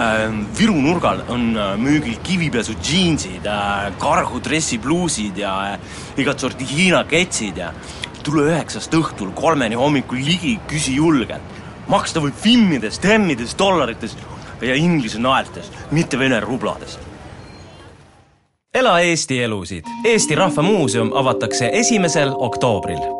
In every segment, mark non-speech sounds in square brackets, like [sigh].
Ähm, Viru nurgal on äh, müügil kivipesu džiinsid, äh, kargu dressipluusid ja igat sorti Hiina ketsid ja tule üheksast õhtul kolmeni hommikul ligi, küsi julgelt. maksta võib finnides, temmides, dollarites ja inglise naeltes, mitte vene rublades. ela Eesti elusid. Eesti Rahva Muuseum avatakse esimesel oktoobril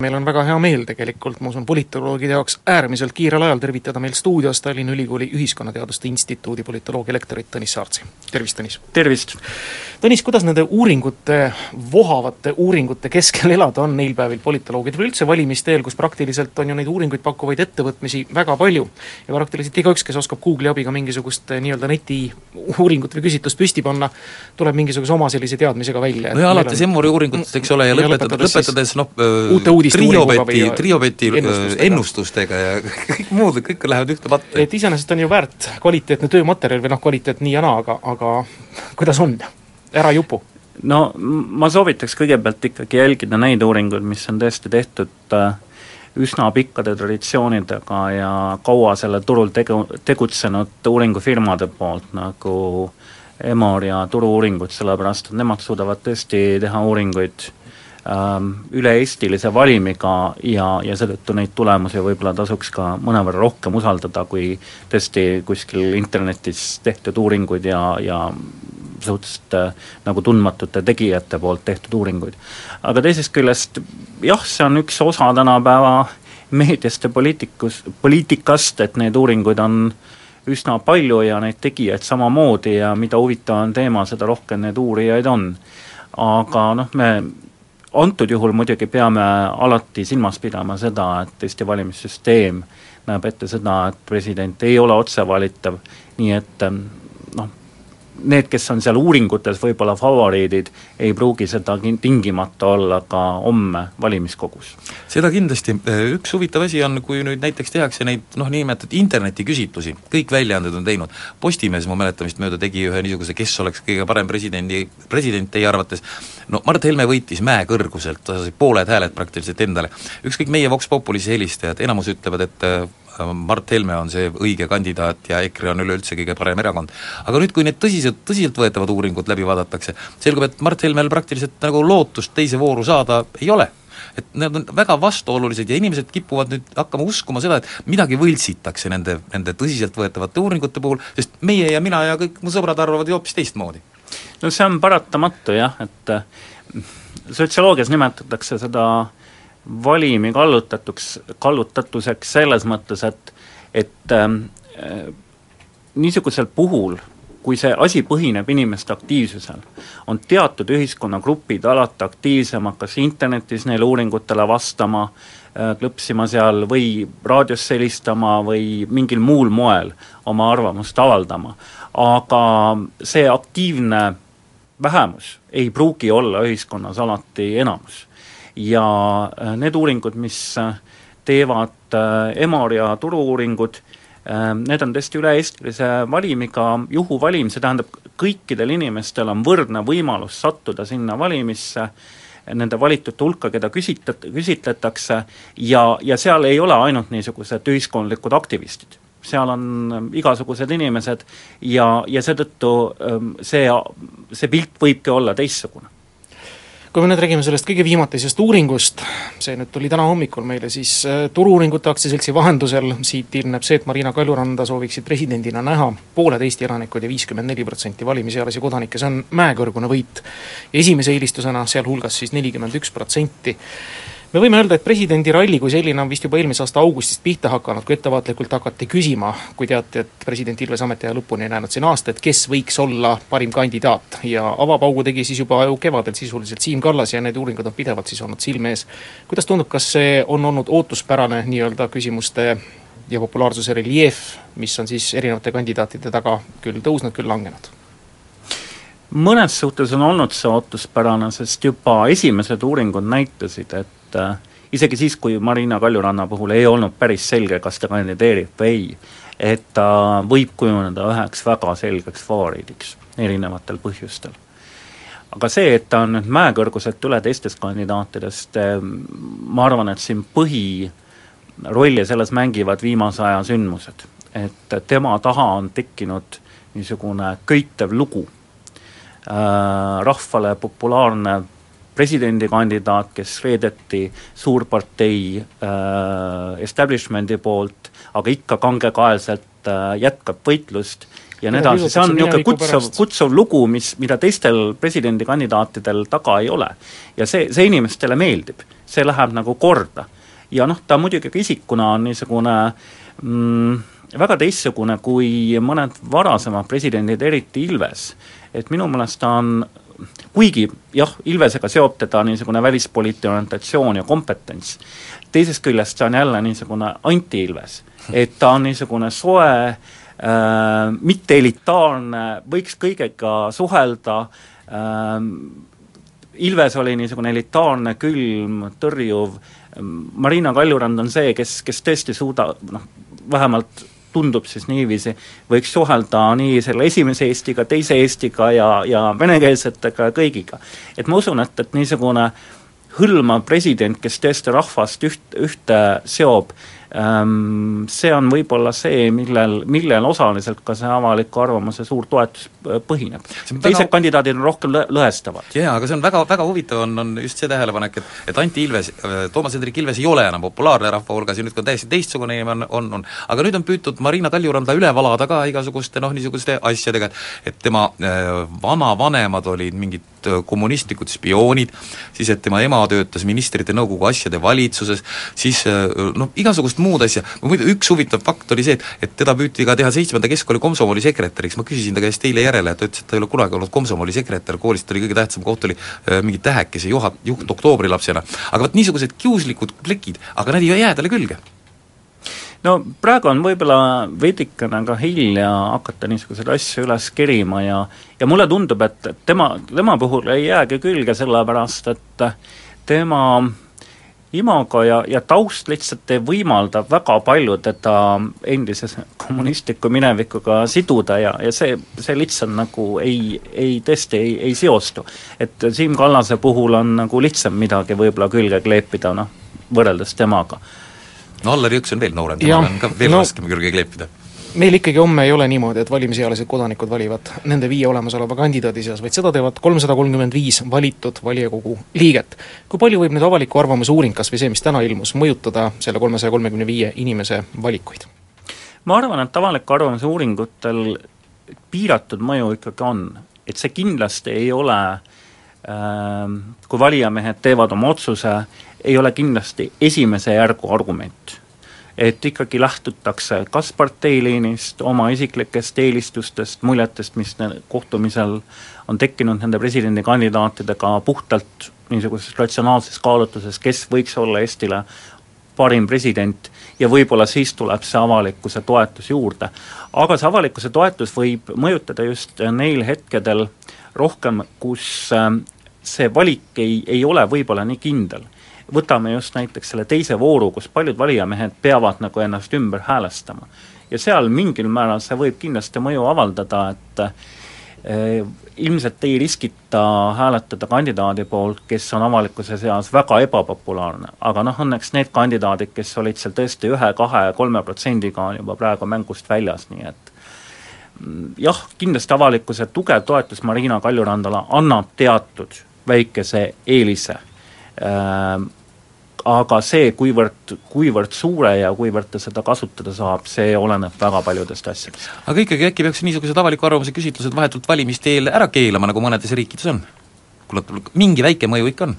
meil on väga hea meel tegelikult, ma usun, politoloogide jaoks äärmiselt kiirel ajal tervitada meil stuudios Tallinna Ülikooli Ühiskonnateaduste Instituudi politoloogia lektorit Tõnis Saartsi. tervist, Tõnis! tervist! Tõnis, kuidas nende uuringute, vohavate uuringute keskel elada on neil päevil politoloogidel üldse valimiste eel, kus praktiliselt on ju neid uuringuid pakkuvaid ettevõtmisi väga palju ja praktiliselt igaüks, kes oskab Google'i abiga mingisugust eh, nii-öelda neti uuringut või küsitlust püsti panna, tuleb mingisuguse oma sellise teadmisega välja. no ja alates Emmuri uuringutest, eks ole, ja lõpetades, lõpetades noh, uute triobeti, triobeti ennustustega. ennustustega ja [laughs] kõik muud, kõik lähevad ühte patta. et iseenesest on ju väärt kvaliteetne töömaterjal või noh, kvaliteet nii ja naa, aga, aga kuidas on, ära jupu? no ma soovitaks kõigepealt ikkagi jälgida neid uuringuid, mis on tõesti tehtud äh, üsna pikkade traditsioonidega ja kaua sellel turul tegu, tegutsenud uuringufirmade poolt, nagu Emor ja Turu-uuringud, sellepärast et nemad suudavad tõesti teha uuringuid Ähm, üle-eestilise valimiga ja, ja seetõttu neid tulemusi võib-olla tasuks ka mõnevõrra rohkem usaldada, kui tõesti kuskil internetis tehtud uuringuid ja, ja suhteliselt äh, nagu tundmatute tegijate poolt tehtud uuringuid. aga teisest küljest jah, see on üks osa tänapäeva meediast ja poliitikus, poliitikast, et neid uuringuid on üsna palju ja neid tegijaid samamoodi ja mida huvitavam teema, seda rohkem neid uurijaid on. aga noh, me antud juhul muidugi peame alati silmas pidama seda, et Eesti valimissüsteem näeb ette seda, et president ei ole otsevalitav, nii et noh, need, kes on seal uuringutes võib-olla favoriidid, ei pruugi seda tingimata olla ka homme valimiskogus. seda kindlasti, üks huvitav asi on, kui nüüd näiteks tehakse neid noh, niinimetatud internetiküsitlusi, kõik väljaanded on teinud, Postimees mu mäletamist mööda tegi ühe niisuguse, kes oleks kõige parem presidendi, president teie arvates, no Mart Helme võitis mäekõrguselt, ta sai pooled hääled praktiliselt endale. ükskõik meie Vox Populis helistajad, enamus ütlevad, et Mart Helme on see õige kandidaat ja EKRE on üleüldse kõige parem erakond. aga nüüd, kui need tõsiselt, tõsiseltvõetavad uuringud läbi vaadatakse, selgub, et Mart Helmel praktiliselt nagu lootust teise vooru saada ei ole et need on väga vastuolulised ja inimesed kipuvad nüüd hakkama uskuma seda, et midagi võltsitakse nende, nende tõsiseltvõetavate uuringute puhul, sest meie ja mina ja kõik mu sõbrad arvavad ju hoopis teistmoodi. no see on paratamatu jah, et sotsioloogias nimetatakse seda äh, valimi kallutatuks, kallutatuseks selles mõttes, et et äh, niisugusel puhul, kui see asi põhineb inimeste aktiivsusel, on teatud ühiskonnagrupid alati aktiivsemad kas internetis neile uuringutele vastama äh,, klõpsima seal või raadios helistama või mingil muul moel oma arvamust avaldama. aga see aktiivne vähemus ei pruugi olla ühiskonnas alati enamus ja äh, need uuringud, mis äh, teevad äh, Emor ja Turu-uuringud, need on tõesti üle-eestilise valimiga juhuvalim, see tähendab, kõikidel inimestel on võrdne võimalus sattuda sinna valimisse, nende valitute hulka, keda küsitlet-, küsitletakse ja, ja seal ei ole ainult niisugused ühiskondlikud aktivistid. Seal on igasugused inimesed ja, ja seetõttu ähm, see, see pilt võibki olla teistsugune kui me nüüd räägime sellest kõige viimatisest uuringust, see nüüd tuli täna hommikul meile, siis äh, Turu-uuringute aktsiaseltsi vahendusel siit ilmneb see, et Marina Kaljuranda sooviksid presidendina näha pooled Eesti elanikud ja viiskümmend neli protsenti valimisealisi kodanikke, see on mäekõrgune võit. esimese eelistusena sealhulgas siis nelikümmend üks protsenti me võime öelda, et presidendiralli kui selline on vist juba eelmise aasta augustist pihta hakanud, kui ettevaatlikult hakati küsima, kui teati, et president Ilves ametiaja lõpuni on jäänud siin aasta, et kes võiks olla parim kandidaat ja avapaugu tegi siis juba ju kevadel sisuliselt Siim Kallas ja need uuringud on pidevalt siis olnud silme ees. kuidas tundub, kas see on olnud ootuspärane nii-öelda küsimuste ja populaarsuse reljeef, mis on siis erinevate kandidaatide taga küll tõusnud, küll langenud? mõnes suhtes on olnud see ootuspärane, sest juba esimesed uuringud näitasid, et et äh, isegi siis, kui Marina Kaljuranna puhul ei olnud päris selge, kas ta kandideerib või ei, et ta võib kujuneda üheks väga selgeks favoriidiks erinevatel põhjustel aga see, et ta on nüüd mäekõrguselt üle teistest kandidaatidest, ma arvan, et siin põhirolli selles mängivad viimase aja sündmused. et tema taha on tekkinud niisugune köitev lugu äh,, rahvale populaarne presidendikandidaat, kes reedeti suurpartei äh, establishment'i poolt, aga ikka kangekaelselt äh, jätkab võitlust ja nii edasi, see on niisugune kutsuv, kutsuv lugu, mis, mida teistel presidendikandidaatidel taga ei ole. ja see, see inimestele meeldib, see läheb nagu korda. ja noh, ta muidugi ka isikuna on niisugune mm, väga teistsugune kui mõned varasemad presidendid, eriti Ilves. et minu meelest ta on kuigi jah, Ilvesega seob teda niisugune välispoliitiline orientatsioon ja kompetents, teisest küljest see on jälle niisugune anti-Ilves. et ta on niisugune soe äh, äh, mitte elitaarne, võiks kõigega suhelda äh,, Ilves oli niisugune elitaarne, külm, tõrjuv, Marina Kaljurand on see, kes, kes tõesti suuda-, noh, vähemalt tundub siis niiviisi, võiks suhelda nii selle esimese Eestiga, teise Eestiga ja, ja venekeelsetega ja kõigiga. et ma usun, et, et niisugune hõlmav president, kes tõesti rahvast üht, ühte seob, see on võib-olla see, millel, millel osaliselt ka see avaliku arvamuse suur toetus äh, põhineb. teised väga... kandidaadid on rohkem lõ-, lõhestavad. jaa, aga see on väga, väga huvitav, on, on just see tähelepanek, et et Anti Ilves, äh, Toomas Hendrik Ilves ei ole enam populaarne rahva hulgas ja nüüd, kui on täiesti teistsugune inimene on, on, on aga nüüd on püütud Marina Kaljuranda üle valada ka igasuguste noh, niisuguste asjadega, et et tema äh, vanavanemad olid mingid kommunistlikud spioonid, siis et tema ema töötas ministrite nõukogu asjade valitsuses, siis noh, igasugust muud asja, muidu üks huvitav fakt oli see, et et teda püüti ka teha seitsmenda keskkooli komsomoli sekretäriks, ma küsisin ta käest eile järele, ta ütles, et ta ei ole kunagi olnud komsomoli sekretär, koolis ta oli kõige tähtsam koht, oli mingi tähekese juhat-, juht oktoobrilapsena. aga vot niisugused kiuslikud plekid, aga nad ei jää talle külge no praegu on võib-olla veidikene ka hilja hakata niisuguseid asju üles kerima ja ja mulle tundub, et tema, tema puhul ei jäägi külge, sellepärast et tema imago ja, ja taust lihtsalt ei võimalda väga palju teda endise kommunistliku minevikuga siduda ja, ja see, see lihtsalt nagu ei, ei tõesti ei, ei seostu. et Siim Kallase puhul on nagu lihtsam midagi võib-olla külge kleepida, noh, võrreldes temaga. No Allar Jõks on veel noorem, temal on ka veel no, raskem külge kleepida meil ikkagi homme ei ole niimoodi, et valimiealised kodanikud valivad nende viie olemasoleva kandidaadi seas, vaid seda teevad kolmsada kolmkümmend viis valitud valijakogu liiget. kui palju võib nüüd avaliku arvamuse uuring, kas või see, mis täna ilmus, mõjutada selle kolmesaja kolmekümne viie inimese valikuid? ma arvan, et avaliku arvamuse uuringutel piiratud mõju ikkagi on, et see kindlasti ei ole äh, kui valijamehed teevad oma otsuse, ei ole kindlasti esimese järgu argument et ikkagi lähtutakse kas parteiliinist, oma isiklikest eelistustest, muljetest, mis kohtumisel on tekkinud nende presidendikandidaatidega puhtalt niisuguses ratsionaalses kaalutluses, kes võiks olla Eestile parim president ja võib-olla siis tuleb see avalikkuse toetus juurde. aga see avalikkuse toetus võib mõjutada just neil hetkedel rohkem, kus äh, see valik ei, ei ole võib-olla nii kindel võtame just näiteks selle teise vooru, kus paljud valijamehed peavad nagu ennast ümber häälestama. ja seal mingil määral see võib kindlasti mõju avaldada, et eh, ilmselt ei riskita hääletada kandidaadi poolt, kes on avalikkuse seas väga ebapopulaarne, aga noh, õnneks need kandidaadid, kes olid seal tõesti ühe, kahe, kolme protsendiga, on juba praegu mängust väljas, nii et mm, jah, kindlasti avalikkuse tugev toetus Marina Kaljurandale annab teatud väikese eelise aga see, kuivõrd, kuivõrd suure ja kuivõrd ta seda kasutada saab, see oleneb väga paljudest asjadest. aga ikkagi äkki peaks niisugused avaliku arvamuse küsitlused vahetult valimiste eel ära keelama, nagu mõnedes riikides on? kuule, mingi väike mõju ikka on?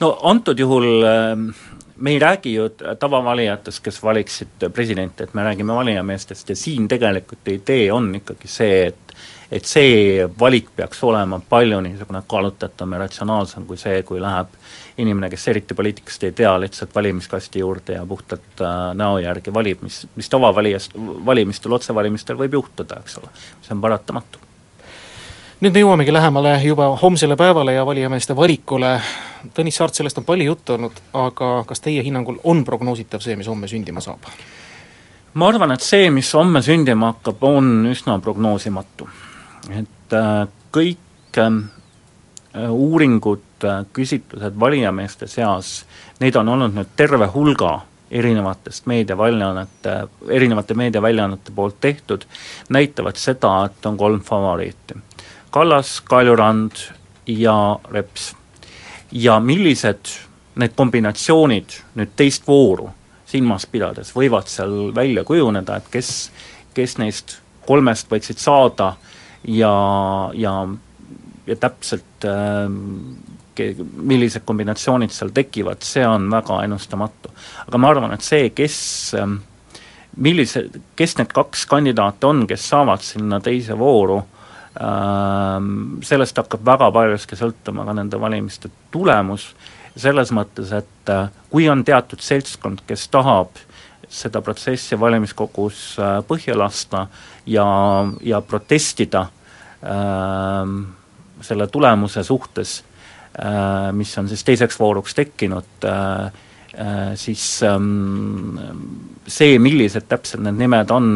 no antud juhul ähm, me ei räägi ju tavavalijatest, kes valiksid presidenti, et me räägime valijameestest ja siin tegelikult idee on ikkagi see, et et see valik peaks olema palju niisugune kaalutletum ja ratsionaalsem kui see, kui läheb inimene, kes eriti poliitikast ei tea, lihtsalt valimiskasti juurde ja puhtalt äh, näo järgi valib, mis, mis tavavalijast, valimistel, otsevalimistel võib juhtuda, eks ole, see on paratamatu nüüd me jõuamegi lähemale juba homsele päevale ja valijameeste valikule. Tõnis Saart, sellest on palju juttu olnud, aga kas teie hinnangul on prognoositav see, mis homme sündima saab? ma arvan, et see, mis homme sündima hakkab, on üsna prognoosimatu. Et äh, kõik äh, uuringud, küsitlused valijameeste seas, neid on olnud nüüd terve hulga erinevatest meediaväljaannete, erinevate meediaväljaannete poolt tehtud, näitavad seda, et on kolm favoriiti. Kallas, Kaljurand ja Reps. ja millised need kombinatsioonid nüüd teist vooru silmas pidades võivad seal välja kujuneda, et kes, kes neist kolmest võiksid saada ja, ja, ja täpselt äh, millised kombinatsioonid seal tekivad, see on väga ennustamatu. aga ma arvan, et see, kes ähm, millise, kes need kaks kandidaati on, kes saavad sinna teise vooru, ähm, sellest hakkab väga paljuski sõltuma ka nende valimiste tulemus, selles mõttes, et äh, kui on teatud seltskond, kes tahab seda protsessi valimiskogus äh, põhja lasta ja, ja protestida selle tulemuse suhtes, äh, mis on siis teiseks vooruks tekkinud äh,, äh, siis ähm, see, millised täpselt need nimed on,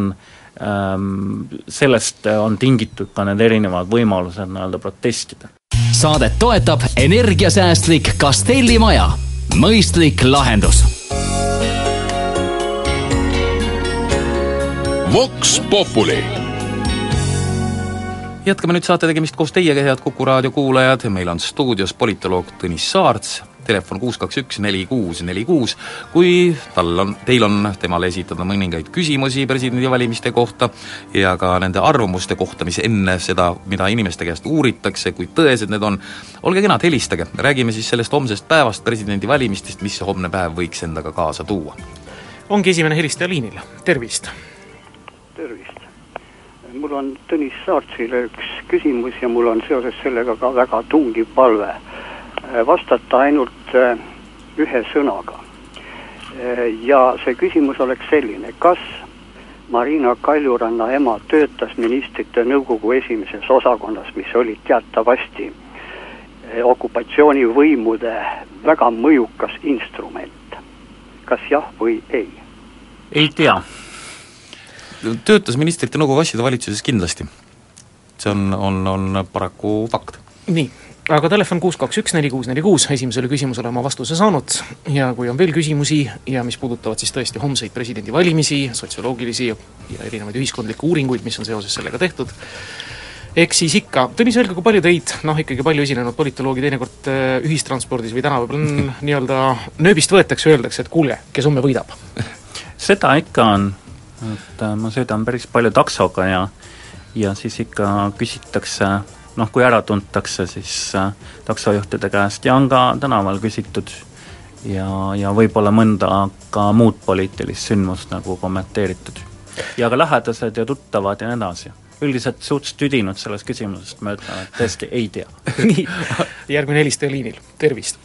ähm, sellest on tingitud ka need erinevad võimalused nii-öelda protestida saadet toetab energiasäästlik Castelli maja. mõistlik lahendus. Vox Populi jätkame nüüd saate tegemist koos teiega, head Kuku raadio kuulajad, meil on stuudios politoloog Tõnis Saarts telefon kuus kaks üks neli kuus neli kuus, kui tal on, teil on temale esitada mõningaid küsimusi presidendivalimiste kohta ja ka nende arvamuste kohta, mis enne seda, mida inimeste käest uuritakse, kui tõesed need on, olge kenad, helistage, räägime siis sellest homsest päevast, presidendivalimistest, mis see homne päev võiks endaga kaasa tuua. ongi esimene helistaja liinil, tervist! tervist! Mul on Tõnis Saartsile üks küsimus ja mul on seoses sellega ka väga tungiv palve Äh, vastata ainult äh, ühe sõnaga. Äh, ja see küsimus oleks selline, kas Marina Kaljuranna ema töötas ministrite nõukogu esimeses osakonnas, mis oli teatavasti okupatsioonivõimude väga mõjukas instrument. kas jah või ei? ei tea. Töötas ministrite nõukogu asjade valitsuses kindlasti. see on, on, on paraku fakt. nii aga telefon kuus kaks üks neli kuus neli kuus, esimesele küsimusele oma vastuse saanud ja kui on veel küsimusi ja mis puudutavad siis tõesti homseid presidendivalimisi, sotsioloogilisi ja erinevaid ühiskondlikke uuringuid, mis on seoses sellega tehtud, eks siis ikka, Tõnis, öelge, kui palju teid, noh ikkagi palju esinenud politoloogi teinekord äh, ühistranspordis või tänaval on [laughs] nii-öelda nööbist võetakse, öeldakse, et kuulge, kes homme võidab? seda ikka on, et äh, ma sõidan päris palju taksoga ja ja siis ikka küsitakse noh, kui ära tuntakse, siis äh, taksojuhtide käest ja on ka tänaval küsitud ja, ja võib-olla mõnda ka muud poliitilist sündmust nagu kommenteeritud. ja ka lähedased ja tuttavad ja nii edasi. üldiselt suhteliselt tüdinud sellest küsimusest, ma ütlen, et tõesti ei tea [laughs] nii, järgmine helistaja liinil, tervist!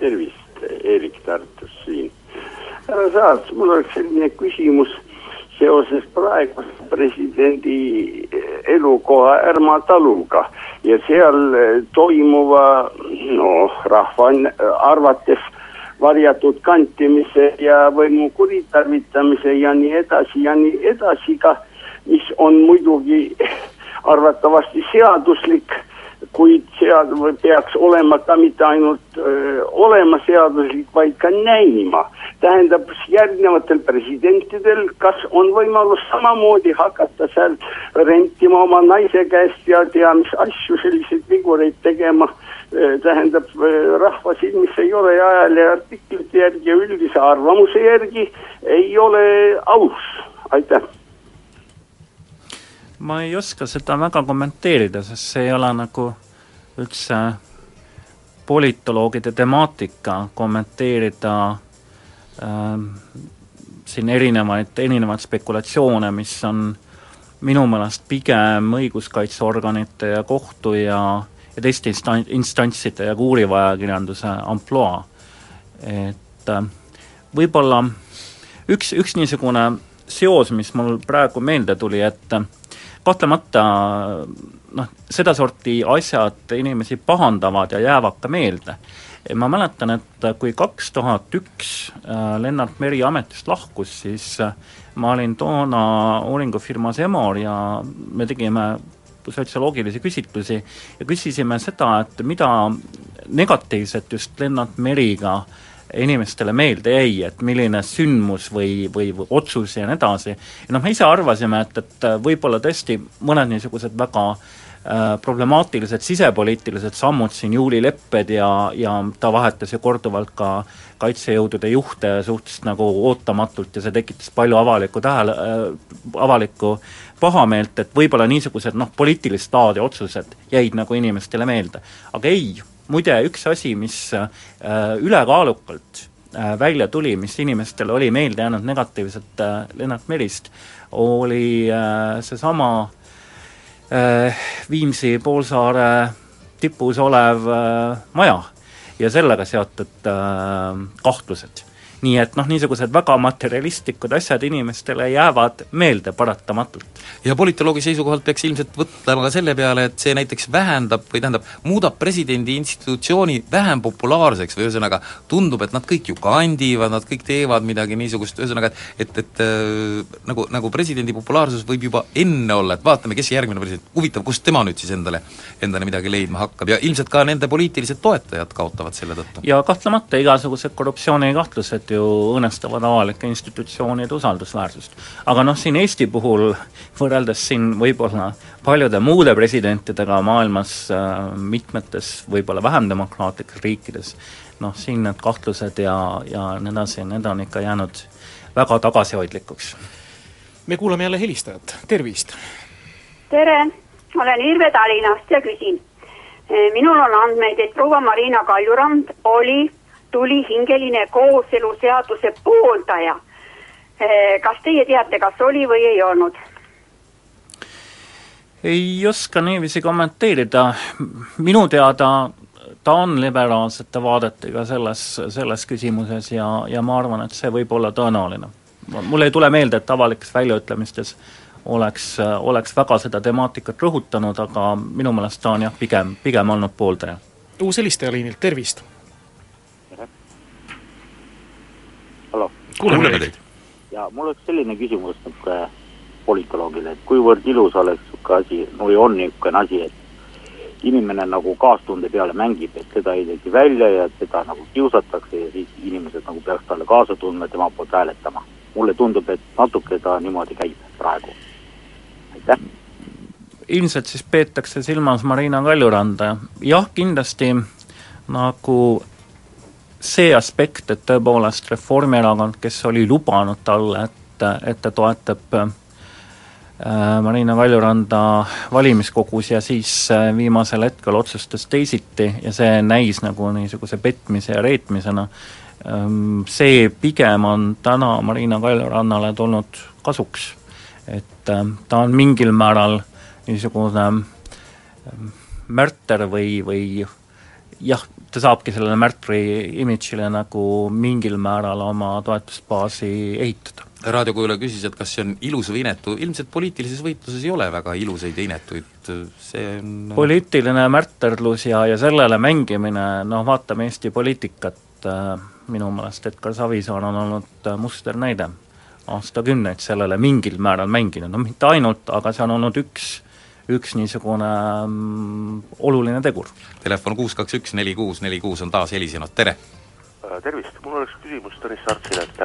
tervist, Eerik Tartus siin. Härra Saarts, mul oleks selline küsimus seoses praeguse presidendi elukoha Ärma taluga ja seal toimuva noh, rahva arvates varjatud kantimise ja võimu kuritarvitamise ja nii edasi ja nii edasi ka, mis on muidugi [laughs] arvatavasti seaduslik kuid sead- peaks olema ka mitte ainult öö, olema seaduslik, vaid ka näima. tähendab, järgnevatel presidentidel, kas on võimalus samamoodi hakata seal rentima oma naise käest ja tea mis asju, selliseid vigureid tegema, tähendab, rahva silmis ei ole ja ajalehe artiklite järgi ja üldise arvamuse järgi ei ole aus, aitäh ma ei oska seda väga kommenteerida, sest see ei ole nagu üldse politoloogide temaatika, kommenteerida äh, siin erinevaid, erinevaid spekulatsioone, mis on minu meelest pigem õiguskaitseorganite ja kohtu ja, ja teiste instan-, instantside ja uuriva ajakirjanduse ampluaa. et äh, võib-olla üks, üks niisugune seos, mis mul praegu meelde tuli, et kahtlemata noh, sedasorti asjad inimesi pahandavad ja jäävad ka meelde. ma mäletan, et kui kaks tuhat üks Lennart Meri ametist lahkus, siis ma olin toona uuringufirmas Emor ja me tegime sotsioloogilisi küsitlusi ja küsisime seda, et mida negatiivset just Lennart Meriga inimestele meelde jäi, et milline sündmus või, või, või otsus ja nii edasi, ja noh, me ise arvasime, et, et võib-olla tõesti mõned niisugused väga äh, problemaatilised sisepoliitilised sammud siin, juulilepped ja, ja ta vahetas ju korduvalt ka kaitsejõudude juhte suhteliselt nagu ootamatult ja see tekitas palju avalikku tähele äh,, avalikku pahameelt, et võib-olla niisugused noh, poliitilist laadi otsused jäid nagu inimestele meelde. aga ei, muide üks asi, mis äh, ülekaalukalt äh, välja tuli, mis inimestele oli meelde jäänud negatiivselt äh, Lennart Merist, oli seesama Viimsi poolsaare tipus olev maja ja sellega seotud kahtlused nii et noh, niisugused väga materialistlikud asjad inimestele jäävad meelde paratamatult. ja politoloogi seisukohalt peaks ilmselt mõtlema ka selle peale, et see näiteks vähendab või tähendab, muudab presidendi institutsiooni vähem populaarseks või ühesõnaga tundub, et nad kõik ju kandivad, nad kõik teevad midagi niisugust, ühesõnaga et et, et äh, nagu, nagu presidendi populaarsus võib juba enne olla, et vaatame, kes järgmine president, huvitav, kust tema nüüd siis endale, endale midagi leidma hakkab ja ilmselt ka nende poliitilised toetajad kaotavad selle tõttu. ja kahtlemata igasugused korruptsioonikahtlused ju õõnestavad avalike institutsioonide usaldusväärsust. aga noh, siin Eesti puhul võrreldes siin võib-olla paljude muude presidentidega maailmas äh, mitmetes võib-olla vähem demokraatlikes riikides, noh siin need kahtlused ja, ja nii edasi, need on ikka jäänud väga tagasihoidlikuks. me kuulame jälle helistajat, tervist! tere, olen Irve Tallinnast ja küsin. minul on andmeid, et proua Marina Kaljurand oli tulihingeline kooseluseaduse pooldaja. Eh, kas teie teate, kas oli või ei olnud? ei oska niiviisi kommenteerida, minu teada ta on liberaalsete vaadetega selles, selles küsimuses ja, ja ma arvan, et see võib olla tõenäoline. mul ei tule meelde, et avalikes väljaütlemistes oleks, oleks väga seda temaatikat rõhutanud, aga minu meelest ta on jah, pigem, pigem olnud pooldaja. uus helistaja liinilt, tervist! Kuuleme teid. ja mul oleks selline küsimus niisugune politoloogile, et kuivõrd ilus oleks niisugune asi, või on niisugune asi, et inimene nagu kaastunde peale mängib, et teda ei teki välja ja teda nagu kiusatakse ja siis inimesed nagu peaks talle kaasa tundma ja tema poolt hääletama. mulle tundub, et natuke ta niimoodi käib praegu. aitäh! ilmselt siis peetakse silmas Marina Kaljuranda, jah, kindlasti nagu see aspekt, et tõepoolest Reformierakond, kes oli lubanud talle, et, et ta toetab äh, Marina Kaljuranda valimiskogus ja siis äh, viimasel hetkel otsustas teisiti ja see näis nagu niisuguse petmise ja reetmisena, ähm, see pigem on täna Marina Kaljurannale tulnud kasuks. et äh, ta on mingil määral niisugune märter või, või jah, ta saabki sellele märtri imidžile nagu mingil määral oma toetusbaasi ehitada. raadiokuulaja küsis, et kas see on ilus või inetu, ilmselt poliitilises võitluses ei ole väga ilusaid ja inetuid, see on poliitiline märterlus ja, ja sellele mängimine, noh vaatame Eesti poliitikat, äh, minu meelest Edgar Savisaar on olnud musternäide aastakümneid sellele mingil määral mänginud, no mitte ainult, aga see on olnud üks üks niisugune mm, oluline tegur. Telefon kuus kaks üks neli kuus neli kuus on taas helisenud, tere! Äh, tervist, mul oleks küsimus Tõnis Sartsile, et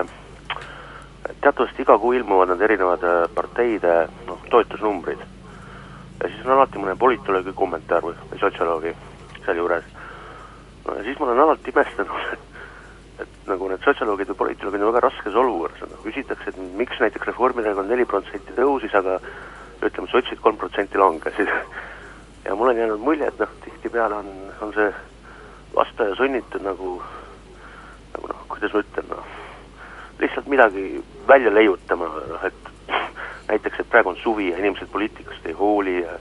et teatavasti iga kuu ilmuvad need erinevad äh, parteide noh, toetusnumbrid. ja siis on alati mõne politoloogi kommentaar või, või sotsioloogi sealjuures. no ja siis ma olen alati imestanud, [laughs] et nagu need sotsioloogid või politoloogid on väga raskes olukorras, noh küsitakse, et miks näiteks Reformierakond neli protsenti tõusis, aga ütleme, sotsid kolm protsenti langesid. ja mul on jäänud mulje, et noh, tihtipeale on, on see vastaja sunnitud nagu, nagu noh, kuidas ma ütlen, noh, lihtsalt midagi välja leiutama, noh et [sniffs] näiteks, et praegu on suvi ja inimesed poliitikast ei hooli ja,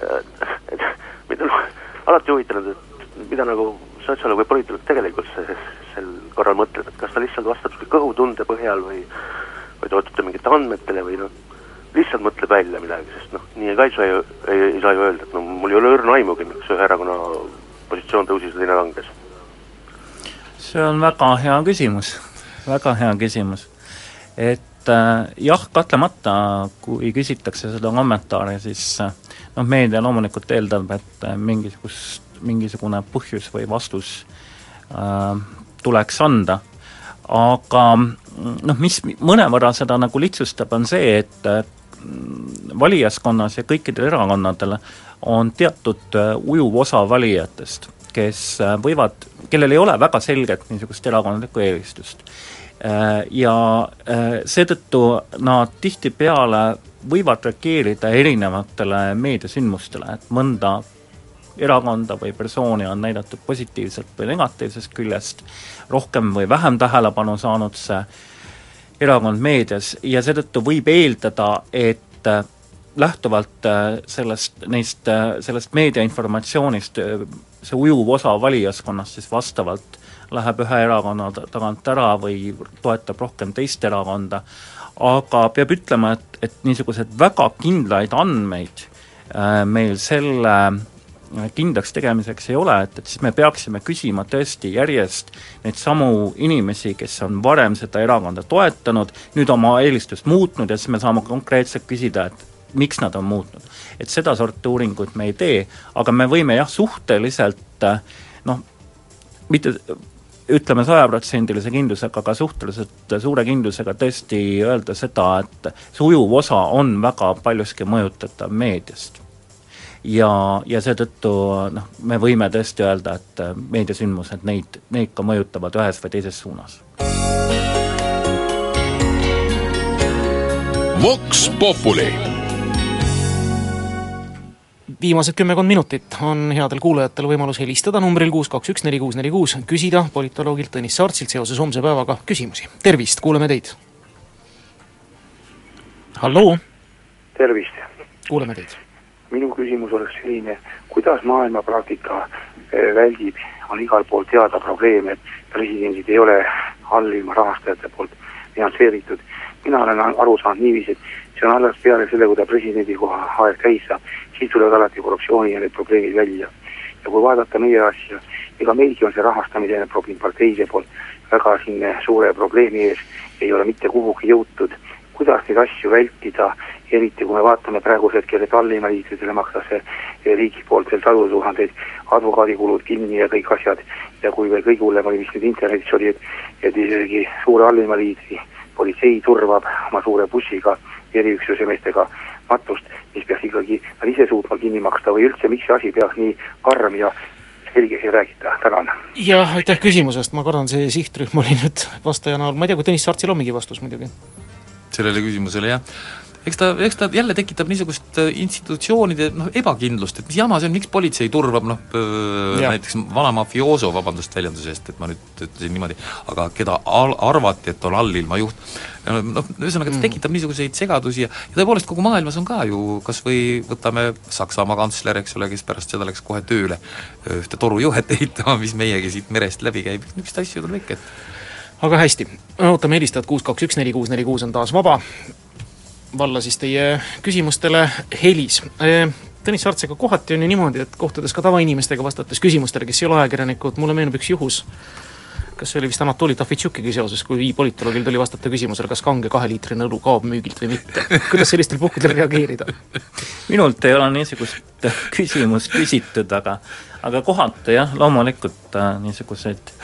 ja et [laughs] mind on [laughs] alati huvitanud, et mida nagu sotsioloog või poliitik tegelikult see, sel korral mõtleb, et kas ta lihtsalt vastab kõhutunde põhjal või või toetub ta mingitele andmetele või noh, lihtsalt mõtleb välja midagi, sest noh, nii ka ei saa ju, ei, ei saa ju öelda, et no mul ei ole õrna aimugi, miks ühe erakonna positsioon tõusis ja teine langes. see on väga hea küsimus, väga hea küsimus. et äh, jah, kahtlemata kui küsitakse seda kommentaari, siis äh, noh, meedia loomulikult eeldab, et äh, mingisugust, mingisugune põhjus või vastus äh, tuleks anda, aga noh, mis mõnevõrra seda nagu lihtsustab, on see, et valijaskonnas ja kõikidel erakonnadel on teatud äh, ujuv osa valijatest, kes äh, võivad, kellel ei ole väga selget niisugust erakondlikku eelistust. Ja seetõttu nad tihtipeale võivad reageerida erinevatele meediasündmustele, et mõnda erakonda või persooni on näidatud positiivselt või negatiivsest küljest, rohkem või vähem tähelepanu saanud see erakond meedias ja seetõttu võib eeldada, et äh, lähtuvalt äh, sellest, neist, äh, sellest meediainformatsioonist see ujuv osa valijaskonnast siis vastavalt läheb ühe erakonna tagant ära või toetab rohkem teist erakonda, aga peab ütlema, et, et niisugused väga kindlaid andmeid meil selle kindlaks tegemiseks ei ole, et, et siis me peaksime küsima tõesti järjest neid samu inimesi, kes on varem seda erakonda toetanud, nüüd oma eelistust muutnud ja siis me saame konkreetselt küsida, et miks nad on muutnud. et sedasorti uuringuid me ei tee, aga me võime jah, suhteliselt noh, mitte ütleme sajaprotsendilise kindlusega, aga suhteliselt suure kindlusega tõesti öelda seda, et see ujuv osa on väga paljuski mõjutatav meediast ja, ja seetõttu noh, me võime tõesti öelda, et äh, meediasündmused neid, neid ka mõjutavad ühes või teises suunas. Vox Populi viimased kümmekond minutit on headel kuulajatel võimalus helistada numbril kuus kaks üks neli kuus neli kuus, küsida politoloogilt Tõnis Saartsilt seoses homse päevaga küsimusi. tervist, kuulame teid. halloo. tervist. kuuleme teid minu küsimus oleks selline, kuidas maailma praktika eh, väldib, on igal pool teada probleem, et presidendid ei ole allilma rahastajate poolt finantseeritud. mina olen aru saanud niiviisi, et see on alles peale selle, kui ta presidendi koha aeg täis saab, siis tulevad alati korruptsiooni ja need probleemid välja. ja kui vaadata meie asja, ega meilgi on see rahastamine parteide poolt väga siin suure probleemi ees, ei ole mitte kuhugi jõutud, kuidas neid asju vältida eriti kui me vaatame praegusel hetkel, et alllinnaliitudele makstakse riigi poolt veel sadu tuhandeid advokaadikulud kinni ja kõik asjad, ja kui veel kõige hullem oli, mis nüüd internetis oli, et et isegi suure alllinnaliitri politsei turvab oma suure bussiga eriüksuse meestega matust, mis peaks ikkagi nad ise suutma kinni maksta või üldse, miks see asi peaks nii karm ja selgeks ei räägita, tänan. jah, aitäh küsimusest, ma kardan, see sihtrühm oli nüüd vastaja näol, ma ei tea, kui Tõnis Sartsil on mingi vastus muidugi? Sellele küsimusele jah eks ta, eks ta jälle tekitab niisugust äh, institutsioonide noh, ebakindlust, et mis jama see on, miks politsei turvab noh, näiteks vana mafiooso, vabandust väljenduse eest, et ma nüüd ütlesin niimoodi, aga keda al-, arvati, et on allilma juht, noh, ühesõnaga ta mm. tekitab niisuguseid segadusi ja, ja tõepoolest kogu maailmas on ka ju kas või võtame Saksamaa kantsler, eks ole, kes pärast seda läks kohe tööle ühte torujuhet ehitama, mis meiegi siit merest läbi käib, niisuguseid asju on ikka, et aga hästi, ootame helistajat kuus kaks üks neli kuus neli kuus on taas vaba, valla siis teie küsimustele helis. Tõnis Sartsega kohati on ju niimoodi, et kohtudes ka tavainimestega, vastates küsimustele, kes ei ole ajakirjanikud, mulle meenub üks juhus, kas see oli vist Anatoli Tafitšukiga seoses, kui politoloogil tuli vastata küsimusele, kas kange kaheliitrine õlu kaob müügilt või mitte. kuidas sellistel puhkudel reageerida? minult ei ole niisugust küsimust küsitud, aga aga kohati jah, loomulikult äh, niisuguseid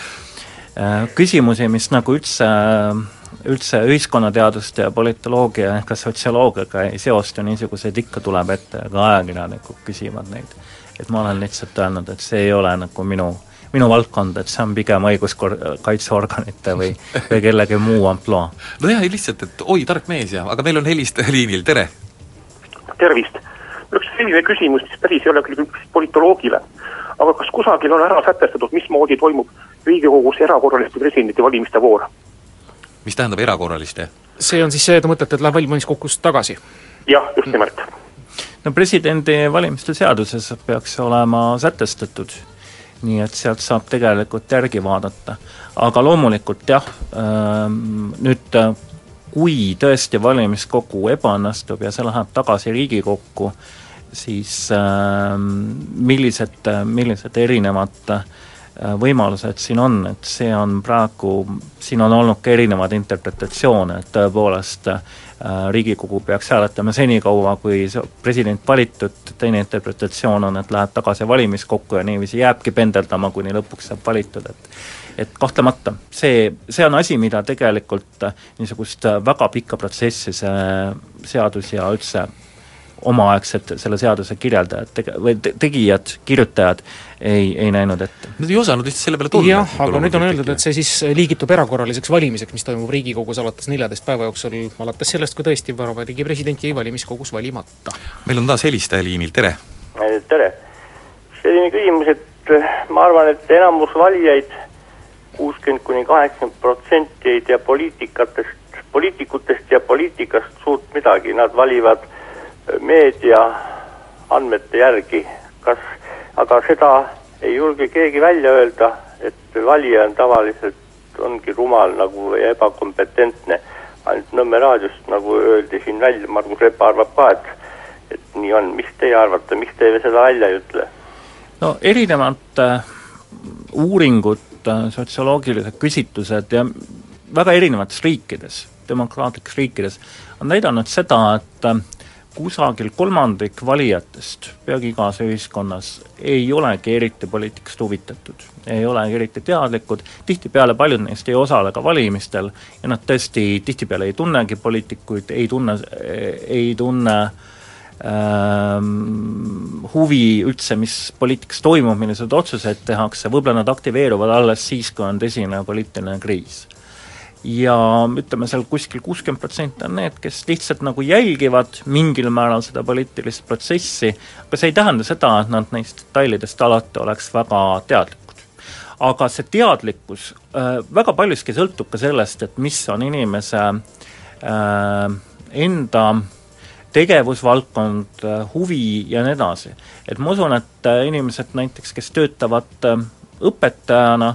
küsimusi, mis nagu üldse äh, üldse ühiskonnateaduste ja politoloogia ega sotsioloogiaga ei seostu, niisuguseid ikka tuleb ette ja ka ajakirjanikud küsivad neid. et ma olen lihtsalt öelnud, et see ei ole nagu minu, minu valdkond, et see on pigem õiguskaitseorganite või, või kellegi muu ampluaa. no jah, lihtsalt, et oi, tark mees ja, aga meil on helistaja liinil, tere! tervist! üks selline küsimus, mis päris ei ole küll politoloogile, aga kas kusagil on ära sätestatud, mismoodi toimub Riigikogus erakorraliste presidendivalimiste voor? mis tähendab erakorraliste? see on siis see, te mõtlete, et läheb valimiskogust tagasi? jah, just nimelt. no presidendivalimiste seaduses peaks olema sätestatud, nii et sealt saab tegelikult järgi vaadata. aga loomulikult jah, ähm, nüüd kui tõesti valimiskogu ebaõnnestub ja see läheb tagasi Riigikokku, siis äh, millised, millised erinevad äh, võimalused siin on, et see on praegu, siin on olnud ka erinevaid interpretatsioone, et tõepoolest äh, Riigikogu peaks hääletama senikaua, kui president valitud, teine interpretatsioon on, et läheb tagasi valimiskokku ja niiviisi jääbki pendeldama, kuni lõpuks saab valitud, et et kahtlemata, see, see on asi, mida tegelikult niisugust väga pikka protsessi see seadus ja üldse omaaegsed selle seaduse kirjeldajad tege-, või te-, tegijad, kirjutajad ei, ei näinud ette. Nad ei osanud lihtsalt selle peale tulla. jah, aga nüüd on öeldud, et see siis liigitub erakorraliseks valimiseks, mis toimub Riigikogus alates neljateist päeva jooksul, alates sellest, kui tõesti Vabariigi President jäi valimiskogus valimata. meil on taas helistaja liinil, tere! tere! selline küsimus, et eh, ma arvan, et enamus valijaid, kuuskümmend kuni kaheksakümmend protsenti ei tea poliitikatest, poliitikutest ja poliitikast suurt midagi, nad valivad meedia andmete järgi, kas, aga seda ei julge keegi välja öelda, et valija on tavaliselt, ongi rumal nagu ja ebakompetentne. ainult Nõmme raadiost, nagu öeldi siin välja, Margus Lepa arvab ka, et et nii on, mis teie arvate, miks te seda välja ei ütle? no erinevad äh, uuringud äh,, sotsioloogilised küsitlused ja väga erinevates riikides, demokraatlikes riikides, on näidanud seda, et äh, kusagil kolmandik valijatest peaaegu igas ühiskonnas ei olegi eriti poliitikast huvitatud, ei olegi eriti teadlikud, tihtipeale paljud neist ei osale ka valimistel ja nad tõesti tihtipeale ei tunnegi poliitikuid, ei tunne, ei tunne ähm, huvi üldse, mis poliitikas toimub, milliseid otsuseid tehakse, võib-olla nad aktiveeruvad alles siis, kui on tõsine poliitiline kriis ja ütleme seal kuskil kuuskümmend protsenti on need, kes lihtsalt nagu jälgivad mingil määral seda poliitilist protsessi, aga see ei tähenda seda, et nad neist detailidest alati oleks väga teadlikud. aga see teadlikkus äh, väga paljuski sõltub ka sellest, et mis on inimese äh, enda tegevusvaldkond, äh, huvi ja nii edasi. et ma usun, et äh, inimesed näiteks, kes töötavad äh, õpetajana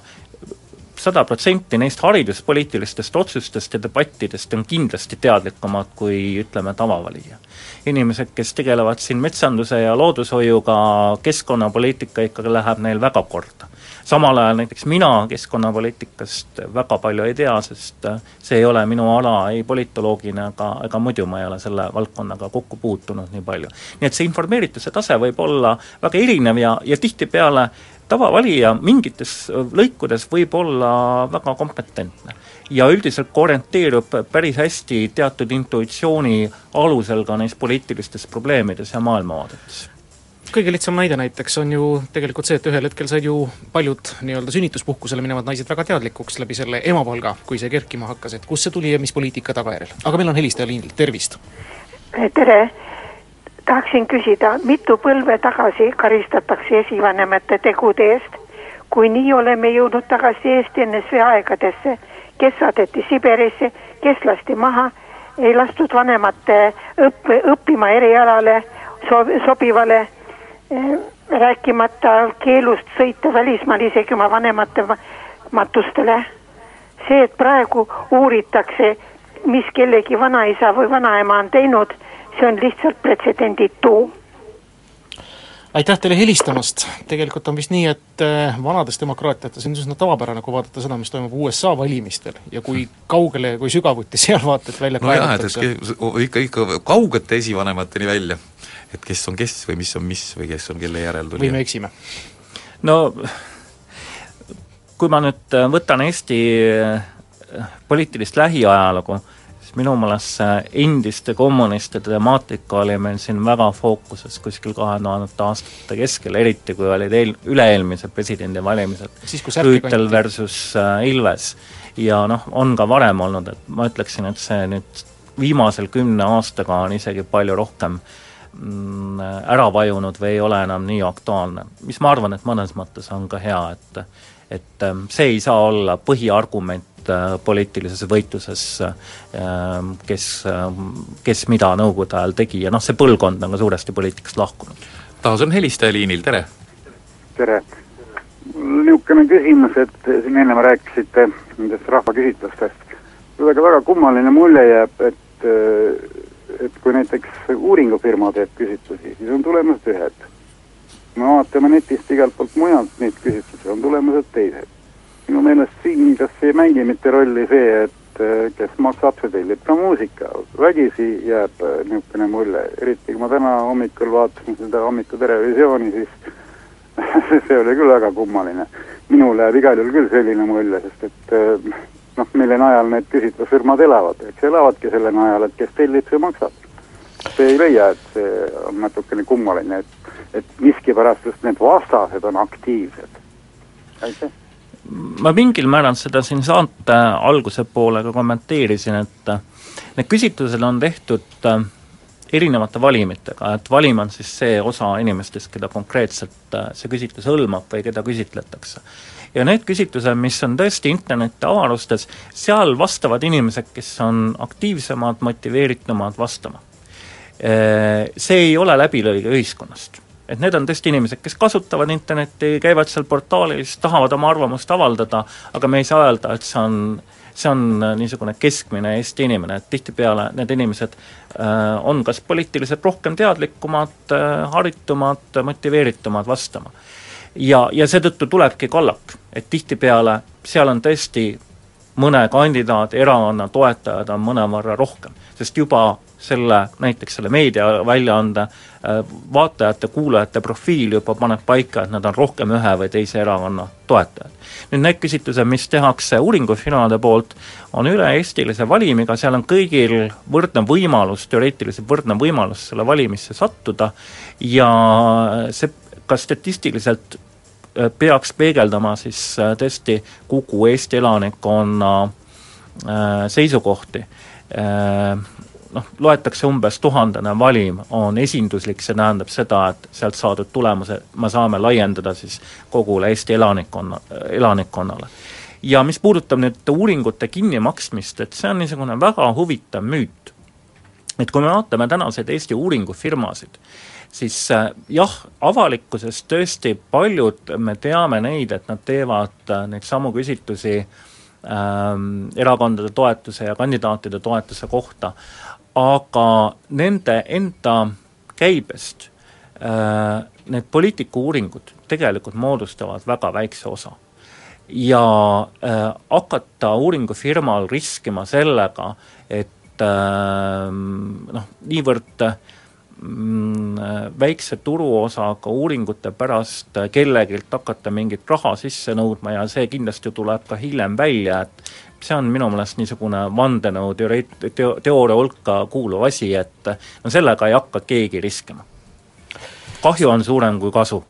sada protsenti neist hariduspoliitilistest otsustest ja debattidest on kindlasti teadlikumad kui ütleme, tavavalija. inimesed, kes tegelevad siin metsanduse ja loodushoiuga, keskkonnapoliitika ikkagi läheb neil väga korda. samal ajal näiteks mina keskkonnapoliitikast väga palju ei tea, sest see ei ole minu ala ei politoloogina ega, ega muidu ma ei ole selle valdkonnaga kokku puutunud nii palju. nii et see informeerituse tase võib olla väga erinev ja, ja tihtipeale tavavalija mingites lõikudes võib olla väga kompetentne ja üldiselt orienteerub päris hästi teatud intuitsiooni alusel ka neis poliitilistes probleemides ja maailmavaadetes kõige lihtsam näide näiteks on ju tegelikult see, et ühel hetkel said ju paljud nii-öelda sünnituspuhkusele minevad naised väga teadlikuks läbi selle emapalga, kui see kerkima hakkas, et kust see tuli ja mis poliitika tagajärjel. aga meil on helistaja liinil, tervist! tere! Tahaksin küsida, mitu põlve tagasi karistatakse esivanemate tegude eest? kui nii oleme jõudnud tagasi Eesti NSV aegadesse, kes saadeti Siberisse, kes lasti maha, ei lastud vanemate õppe, õppima erialale so-, sobivale eh,, rääkimata keelust sõita välismaal isegi oma vanemate matustele. see, et praegu uuritakse, mis kellegi vanaisa või vanaema on teinud see on lihtsalt pretsedenditu. aitäh teile helistamast, tegelikult on vist nii, et äh, vanades demokraatiates on üsna tavapärane, kui vaadata seda, mis toimub USA valimistel ja kui kaugele ja kui sügavuti seal vaata et välja no jah, et, et ikka, ikka kaugete esivanemateni välja, et kes on kes või mis on mis või kes on kelle järeltulija. või me eksime? no kui ma nüüd äh, võtan Eesti äh, poliitilist lähiajalugu, minu meelest see endiste kommunistide temaatika oli meil siin väga fookuses kuskil kahe tuhandete aastate keskel, eriti kui olid eel, üle-eelmised presidendivalimised. Rüütel versus äh, Ilves. ja noh, on ka varem olnud, et ma ütleksin, et see nüüd viimasel kümne aastaga on isegi palju rohkem mm, ära vajunud või ei ole enam nii aktuaalne. mis ma arvan, et mõnes mõttes on ka hea, et et ähm, see ei saa olla põhiargument Äh, poliitilises võitluses, ähm, kes, ähm, kes mida Nõukogude ajal tegi ja noh, see põlvkond on ka suuresti poliitikast lahkunud. taas on helistaja liinil, tere! tere! niisugune küsimus, et siin enne rääkisite nendest rahvaküsitlustest, kuidagi väga kummaline mulje jääb, et et kui näiteks uuringufirma teeb küsitlusi, siis on tulemused ühed. me vaatame netist igalt poolt mujalt neid küsitlusi, on tulemused teised. Minu meelest siin kas ei mängi mitte rolli see, et äh, kes maksab, see tellib ka muusika, vägisi jääb äh, niisugune mulje, eriti kui ma täna hommikul vaatasin seda hommiku televisiooni, siis [laughs] see oli küll väga kummaline. minule jääb igal juhul küll selline mulje, sest et äh, noh, mille najal need küsitlusfirmad elavad, eks elavadki selle najal, et kes tellib, see maksab. see ei leia, et see on natukene kummaline, et, et miskipärast just need vastased on aktiivsed. aitäh ma mingil määral seda siin saate alguse poole ka kommenteerisin, et need küsitlused on tehtud äh, erinevate valimitega, et valim on siis see osa inimestest, keda konkreetselt äh, see küsitlus hõlmab või keda küsitletakse. ja need küsitlused, mis on tõesti interneti avarustes, seal vastavad inimesed, kes on aktiivsemad, motiveeritumad vastama. Äh, see ei ole läbilõige ühiskonnast et need on tõesti inimesed, kes kasutavad internetti, käivad seal portaalis, tahavad oma arvamust avaldada, aga me ei saa öelda, et see on, see on niisugune keskmine Eesti inimene, et tihtipeale need inimesed äh, on kas poliitiliselt rohkem teadlikumad äh,, haritumad, motiveeritumad vastama. ja, ja seetõttu tulebki kallak, et tihtipeale seal on tõesti mõne kandidaadi erakonna toetajaid on mõnevõrra rohkem, sest juba selle, näiteks selle meediaväljaande äh, vaatajate-kuulajate profiil juba paneb paika, et nad on rohkem ühe või teise erakonna toetajad. nüüd need küsitlused, mis tehakse uuringufirmade poolt, on üle-eestilise valimiga, seal on kõigil võrdne võimalus, teoreetiliselt võrdne võimalus selle valimisse sattuda ja see ka statistiliselt äh, peaks peegeldama siis äh, tõesti kogu Eesti elanikkonna seisukohti noh, loetakse umbes tuhandene valim, on esinduslik, see tähendab seda, et sealt saadud tulemuse me saame laiendada siis kogule Eesti elanikkonna, elanikkonnale. ja mis puudutab nüüd uuringute kinnimaksmist, et see on niisugune väga huvitav müüt. et kui me vaatame tänaseid Eesti uuringufirmasid, siis äh, jah, avalikkuses tõesti paljud, me teame neid, et nad teevad äh, neid samu küsitlusi ähm, erakondade toetuse ja kandidaatide toetuse kohta, aga nende enda käibest äh, need poliitikauuringud tegelikult moodustavad väga väikse osa. ja äh, hakata uuringufirmal riskima sellega, et äh, noh, niivõrd mm, väikse turuosaga uuringute pärast kellegilt hakata mingit raha sisse nõudma ja see kindlasti tuleb ka hiljem välja, et see on minu meelest niisugune vandenõu teoreet-, teo-, teooria hulka kuuluv asi, et no sellega ei hakka keegi riskima. kahju on suurem kui kasu